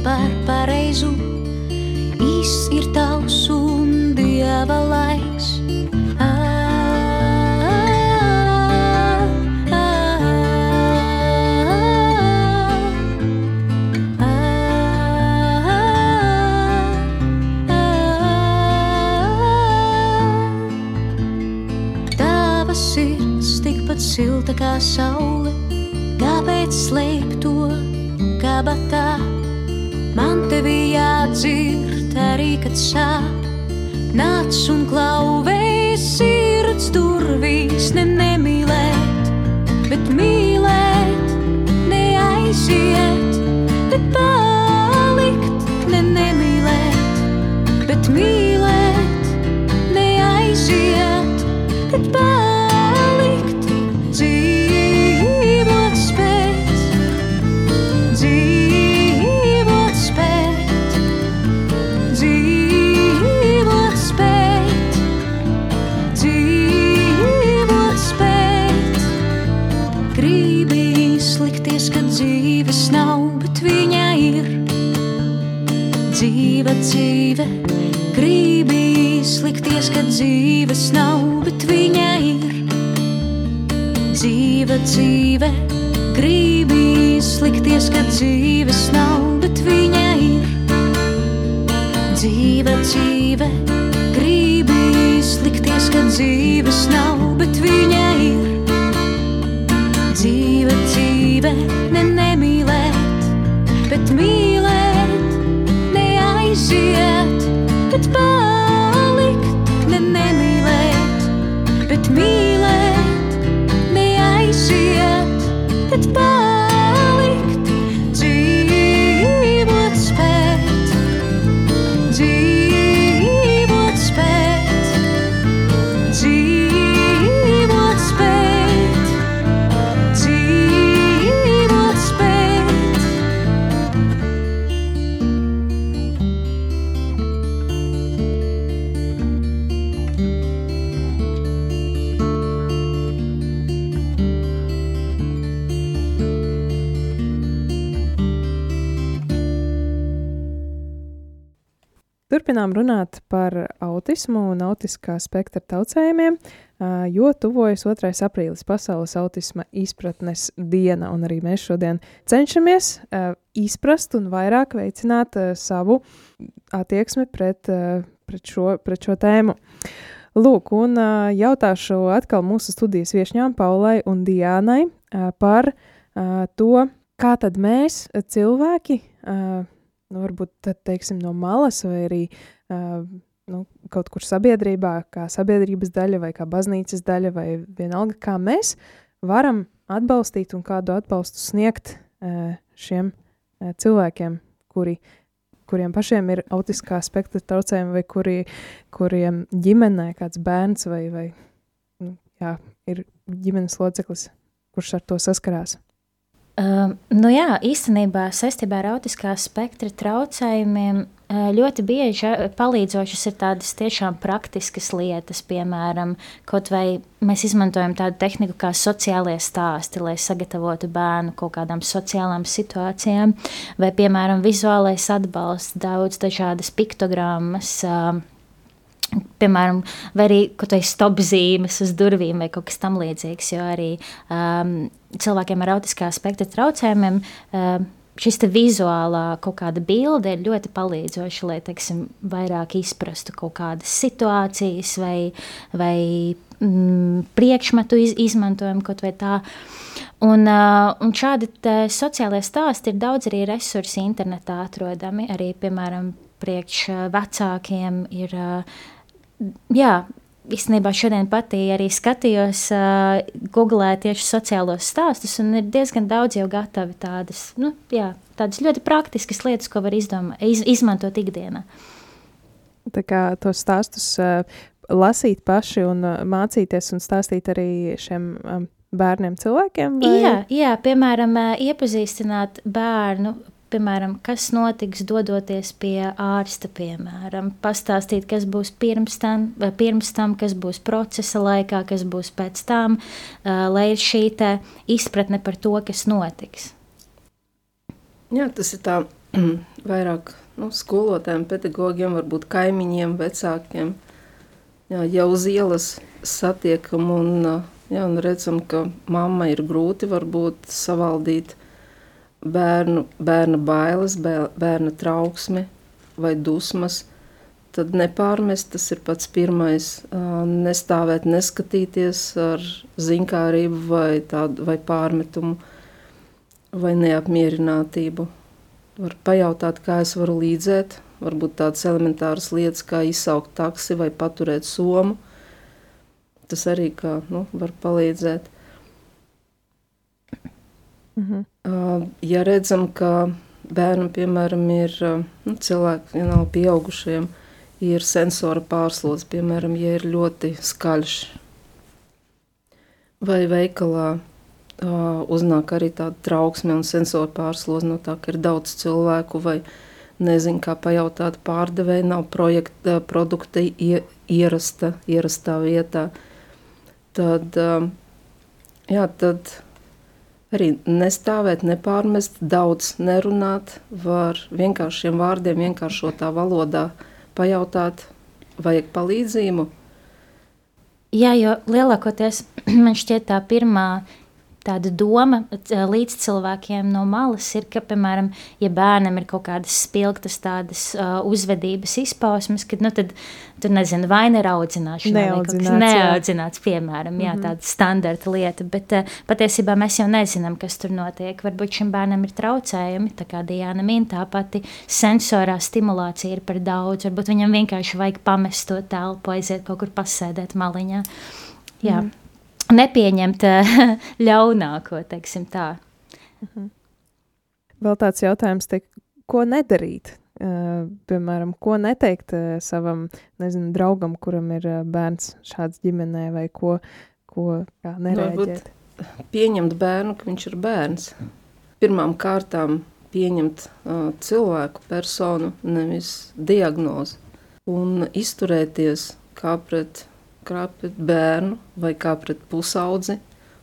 Ko dzīves nav, bet viņa ir. Dzīve, dzīve, gribi izlikties, ka dzīves nav, bet viņa ir. Dzīve, dzīve, gribi izlikties, ka dzīves nav, bet viņa ir. Dzīve, dzīve, ne nemīlēt, bet mīlēt, neaiziet, neaiziet, bet Turpinām runāt par autismu un autiskā spektra traucējumiem, jo tuvojas 2. aprīlis Pasaules autisma izpratnes diena, arī mēs šodien cenšamies izprast un vairāk veicināt savu attieksmi pret, pret, šo, pret šo tēmu. Lūk, un jautāšu atkal mūsu studijas viešņām Paulai un Diānai par to, kā tad mēs, cilvēki, nu, varbūt tad, teiksim, no malas vai arī uh, nu, kaut kur sabiedrībā, kā sabiedrības daļa vai kā baznīcas daļa, vai vienalga, kā mēs varam atbalstīt un kādu atbalstu sniegt uh, šiem uh, cilvēkiem, kuri, kuriem pašiem ir autiskā spektra traucējumi, vai kuri, kuriem ģimenē kāds bērns vai, vai nu, jā, ir ģimenes loceklis, kurš ar to saskarās. Um, nu jā, īstenībā saistībā ar autiskā spektra traucējumiem uh, ļoti bieži uh, palīdzošas ir tādas tiešām praktiskas lietas, piemēram, kaut vai mēs izmantojam tādu tehniku kā sociālie stāsti, lai sagatavotu bērnu kaut kādām sociālām situācijām, vai, piemēram, vizuālais atbalsts, daudz dažādas piktogrammas, uh, piemēram, vai arī kaut kādas stop zīmes uz durvīm vai kaut kas tamlīdzīgs. Jo arī um, cilvēkiem ar autiskā spektra traucējumiem. Um, Šis vizuālā kaut kāda bilde ir ļoti palīdzoša, lai teiksim, vairāk izprastu kaut kādas situācijas vai, vai mm, priekšmetu iz, izmantojumu kaut vai tā. Un, uh, un šādi sociālie stāsti ir daudz arī resursi internetā atrodami. Arī, piemēram, priekš vecākiem ir uh, jā, īstenībā šodien pati arī skatījos, uh, googlēju tieši sociālos stāstus, un ir diezgan daudz jau gatavi tādas, nu, jā, tādas ļoti praktiskas lietas, ko var izdomā, iz, izmantot ikdienā. Tā kā tos stāstus uh, lasīt paši un uh, mācīties un stāstīt arī šiem um, bērniem, cilvēkiem? Vai? Jā, jā, piemēram, iepazīstināt bērnu piemēram, kas notiks dodoties pie ārsta, piemēram, pastāstīt, kas būs pirms tam, pirms tam kas būs procesa laikā, kas būs pēc tam, lai ir šī izpratne par to, kas notiks. Jā, tas ir tā vairāk nu, skolotājiem, pedagogiem, varbūt kaimiņiem, vecākiem. Jā, jau uz ielas satiekam un, jā, un redzam, ka mamma ir grūti varbūt savaldīt bērnu, bērna bailes, bērna trauksmi vai dusmas, tad nepārmest, tas ir pats pirmais, nestāvēt, neskatīties ar zinkārību vai, tādu, vai pārmetumu vai neapmierinātību. Var pajautāt, kā es varu līdzēt, varbūt tādas elementāras lietas, kā izsaukt taksi vai paturēt somu. Tas arī kā, nu, var palīdzēt. Mhm. Uh, ja redzam, ka bērnam, piemēram, ir nu, cilvēki, ja nav pieaugušiem, ir sensora pārslodze, piemēram, ja ir ļoti skaļš vai veikalā uh, uznāk arī tāda trauksme un sensora pārslodze no tā, ka ir daudz cilvēku vai nezinu, kā pajautāt pārdevēju, nav projekta, produkta ierasta, ierastā vietā, tad, uh, jā, tad arī nestāvēt, nepārmest, daudz nerunāt, var vienkāršiem vārdiem, vienkāršotā valodā pajautāt, vajag palīdzību. Jā, jo lielākoties man šķiet tā pirmā tāda doma līdz cilvēkiem no malas ir, ka, piemēram, ja bērnam ir kaut kādas spilgtas tādas uh, uzvedības izpausmes, kad, nu, tad, tur nezinu, vai ir audzināšana, neaudzināts, neaudzināts, piemēram, jā, mm -hmm. tāda standarta lieta, bet uh, patiesībā mēs jau nezinām, kas tur notiek. Varbūt šim bērnam ir traucējumi, tā kā Diana min, tā pati sensorā stimulācija ir par daudz, varbūt viņam vienkārši vajag pamest to telpu, aiziet kaut kur pasēdēt maliņā. Jā. Mm -hmm nepieņemt eh, ļaunāko, teiksim tā. Mhm. Vēl tāds jautājums, te, ko nedarīt? Uh, piemēram, ko neteikt uh, savam nezinu, draugam, kuram ir uh, bērns šāds ģimenē, vai ko, ko nereaģēt? Pieņemt bērnu, ka viņš ir bērns. Pirmām kārtām pieņemt uh, cilvēku, personu, nevis diagnozi. Un izturēties kā pret kā pret bērnu, vai kā pret pusaudzi,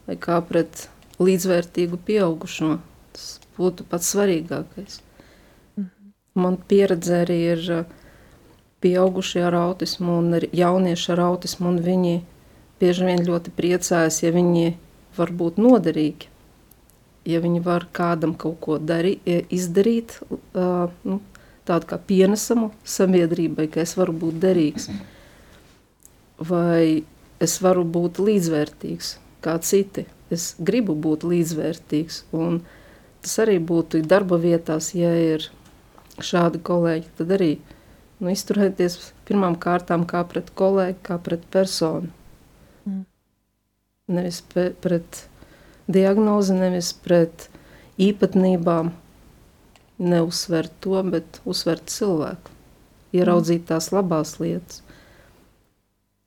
vai kā pret līdzvērtīgu pieaugušo. Tas būtu pats svarīgākais. Mhm. Man pieredze arī ir uh, pieaugušie ar autismu un jaunieši ar autismu, un viņi bieži vien ļoti priecājas, ja viņi var būt noderīgi. Ja viņi var kādam kaut ko darīt, izdarīt, uh, nu, tādu kā pienesamu sabiedrībai, ka es varu būt derīgs. Mm -hmm vai es varu būt līdzvērtīgs kā citi. Es gribu būt līdzvērtīgs. Un tas arī būtu darba vietās, ja ir šādi kolēģi, tad arī nu, izturēties pirmām kārtām kā pret kolēģi, kā pret personu. Mm. Nevis pe, pret diagnozi, nevis pret īpatnībām, neuzsvert to, bet uzsvert cilvēku, ieraudzīt tās labās lietas.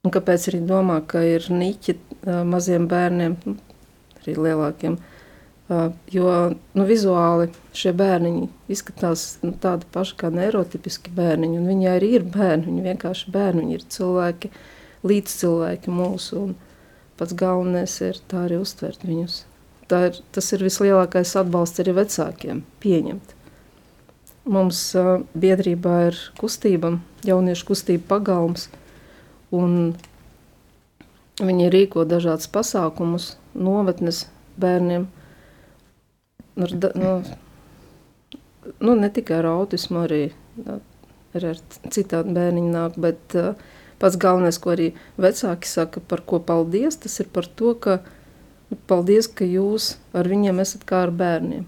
Un kāpēc arī domā, ka ir niķi maziem bērniem, nu, arī lielākiem? Jo nu, vizuāli šie bērniņi izskatās nu, tādi paši kā neirotipiski bērniņi. Viņi arī ir bērni, viņi vienkārši bērni, viņi ir cilvēki, līdzcilvēki mūsu. Pats galvenais ir tā arī uztvert viņus. Tā ir, tas ir vislielākais atbalsts arī vecākiem pieņemt. Mums uh, biedrībā ir kustība, jauniešu kustība pagalms – Un viņi rīko dažādus pasākumus, novatnes bērniem. Ar, nu, nu, ne tikai ar autismu, arī, arī ar citādi bērniņu nāk, bet uh, pats galvenais, ko arī vecāki saka, par ko paldies, tas ir par to, ka nu, paldies, ka jūs ar viņiem esat kā ar bērniem.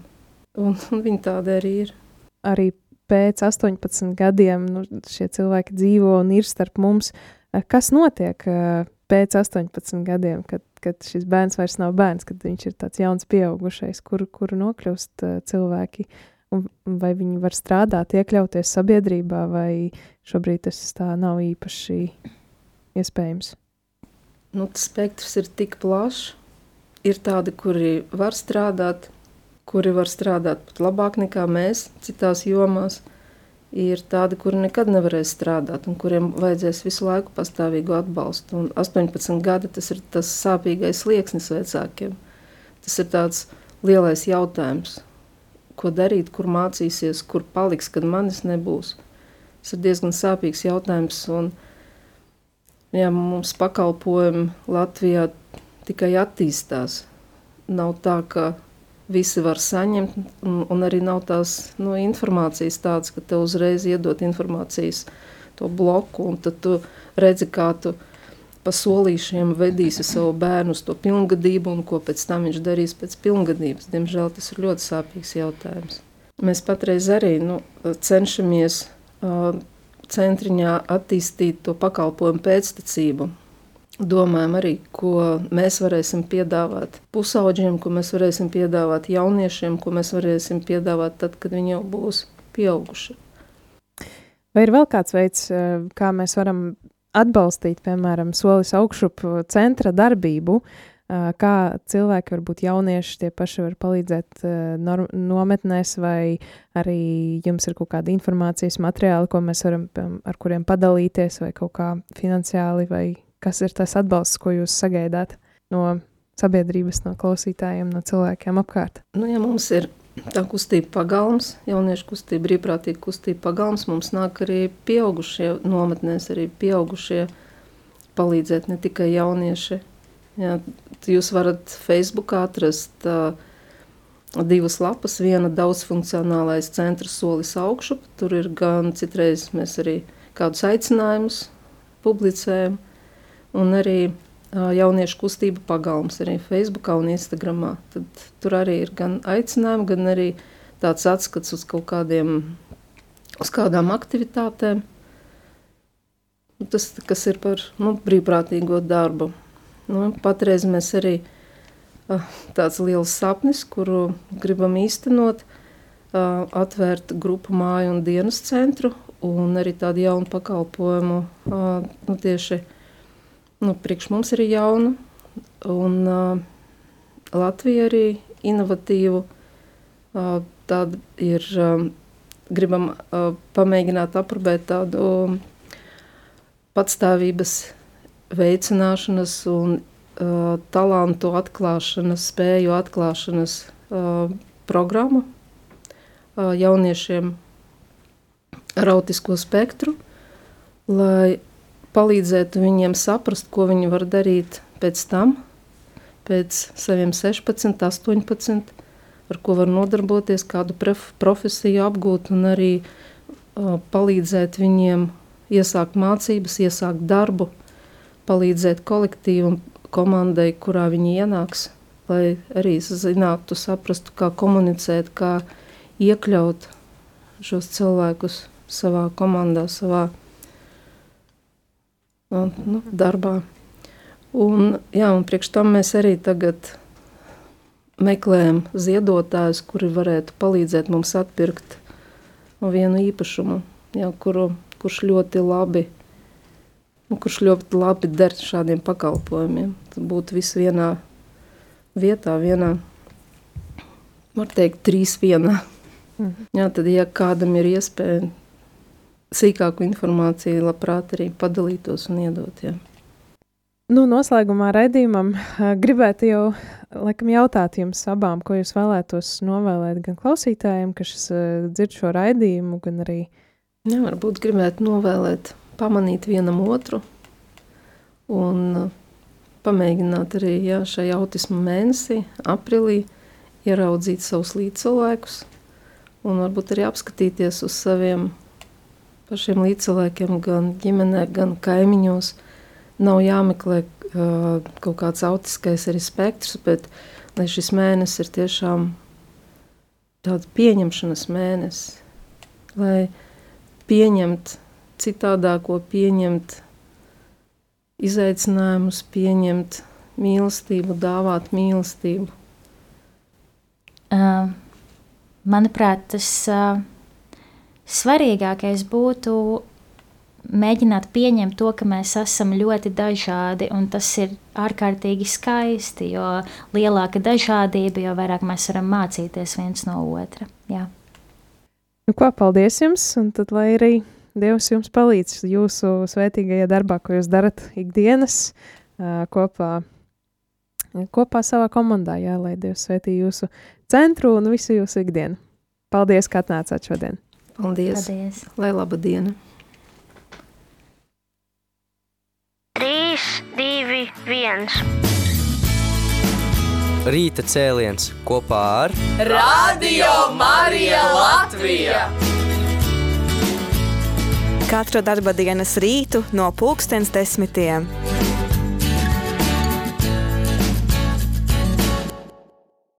Un, un viņi tādi arī ir. Arī pēc 18 gadiem nu, šie cilvēki dzīvo un ir starp mums. Uh, Eh, kas notiek eh, pēc 18 gadiem, kad, kad šis bērns vairs nav bērns, kad viņš ir tāds jauns pieaugušais, kur, kur nokļūst eh, cilvēki, vai viņi var strādāt, iekļauties sabiedrībā, vai šobrīd tas tā nav īpaši iespējams? Nu, tas spektrs ir tik plašs. Ir tādi, kuri var strādāt, kuri var strādāt pat labāk nekā mēs citās jomās – ir tādi, kuri nekad nevarēs strādāt un kuriem vajadzēs visu laiku pastāvīgu atbalstu. Un 18 gadi tas ir tas sāpīgais slieksnis vecākiem. Tas ir tāds lielais jautājums, ko darīt, kur mācīsies, kur paliks, kad manis nebūs. Tas ir diezgan sāpīgs jautājums. Un, jā, mums pakalpojumi Latvijā tikai attīstās. Nav tā, ka visi var saņemt, un, un arī nav tās nu, informācijas tādas, ka te uzreiz iedot informācijas to bloku, un tad tu redzi, kā tu pa solīšiem vedīsi savu bērnu uz to pilngadību, un ko pēc tam viņš darīs pēc pilngadības. Diemžēl tas ir ļoti sāpīgs jautājums. Mēs patreiz arī nu, cenšamies uh, centriņā attīstīt to pakalpojumu pēctecību. Domājam arī, ko mēs varēsim piedāvāt pusauģiem, ko mēs varēsim piedāvāt jauniešiem, ko mēs varēsim piedāvāt tad, kad viņi jau būs pieauguši. Vai ir vēl kāds veids, kā mēs varam atbalstīt, piemēram, solis augšup centra darbību, kā cilvēki, varbūt jaunieši, tie paši var palīdzēt nometnēs, vai arī jums ir kaut kāda informācijas materiāli, ko mēs varam, ar kuriem padalīties, vai kaut kā finansiāli, vai kas ir tas atbalsts, ko jūs sagaidāt no sabiedrības, no klausītājiem, no cilvēkiem apkārt? Nu, ja mums ir tā kustība pagalms, jauniešu kustība, brīvprātīga kustība pagalms. Mums nāk arī pieaugušie nometnēs, arī pieaugušie palīdzēt, ne tikai jaunieši. Jā, jūs varat Facebookā atrast uh, divas lapas. Viena daudzfunkcionālais centrs solis augšu, tur ir gan citreiz mēs arī kādus aicinājumus publicējam, un arī jauniešu kustība pagalms arī Facebook un Instagram. Tad tur arī ir gan aicinājumi, gan arī tāds atskats uz kaut kādiem, uz kādām aktivitātēm. Tas, kas ir par nu, brīvprātīgo darbu. Nu, patreiz mēs arī tāds liels sapnis, kuru gribam īstenot, atvērt grupu māju un dienas centru un arī tādu jaunu pakalpojumu nu, tieši nu, priekš mums ir jauna, un uh, Latvija arī inovatīvu. Uh, tāda ir, um, gribam uh, pamēģināt aprobēt tādu patstāvības veicināšanas un uh, talantu atklāšanas, spēju atklāšanas uh, programmu uh, jauniešiem ar autisko spektru, lai palīdzētu viņiem saprast, ko viņi var darīt pēc tam, pēc saviem 16, 18, ar ko var nodarboties, kādu profesiju apgūt un arī uh, palīdzēt viņiem iesākt mācības, iesākt darbu, palīdzēt kolektīvam, komandai, kurā viņi ienāks, lai arī zinātu, saprastu, kā komunicēt, kā iekļaut šos cilvēkus savā komandā, savā komandā nu, darbā. Un, jā, un priekš tam mēs arī tagad meklējam ziedotājus, kuri varētu palīdzēt mums atpirkt vienu īpašumu, jā, kuru, kurš ļoti labi, nu, kurš ļoti labi der šādiem pakalpojumiem. Tad būtu viss vienā vietā, vienā, var teikt, trīs vienā. Mhm. Jā, tad, ja kādam ir iespēja sīkāku informāciju labprāt arī padalītos un iedot. Jā. Nu, noslēgumā raidījumam gribētu jau laikam, jautāt jums abām, ko jūs vēlētos novēlēt gan klausītājiem, kas dzird šo raidījumu, gan arī. Jā, varbūt gribētu novēlēt, pamanīt vienam otru un pamēģināt arī jā, šajā autisma mēnesī, aprīlī, ieraudzīt savus līdzcilvēkus un varbūt arī apskatīties uz saviem pašiem līdzcilvēkiem, gan ģimenē, gan kaimiņos. Nav jāmeklē uh, kaut kāds autiskais arī spektrs, bet lai šis mēnesis ir tiešām tāds pieņemšanas mēnesis, lai pieņemt citādāko, pieņemt izaicinājumus, pieņemt mīlestību, dāvāt mīlestību. Uh, manuprāt, tas uh, svarīgākais būtu mēģināt pieņemt to, ka mēs esam ļoti dažādi, un tas ir ārkārtīgi skaisti, jo lielāka dažādība, jo vairāk mēs varam mācīties viens no otra. Jā. Nu, ko, paldies jums, un tad lai arī Dievs jums palīdz jūsu svētīgajā darbā, ko jūs darat ikdienas kopā, kopā savā komandā, jā, lai Dievs svētī jūsu centru un visu jūsu ikdienu. Paldies, ka atnācāt šodien! Paldies! Paldies. Lai laba diena! 3, 2, 1. Rīta cēliens kopā ar Radio Marija Latvija! Katru darba dienas rītu no pulkstens desmitiem.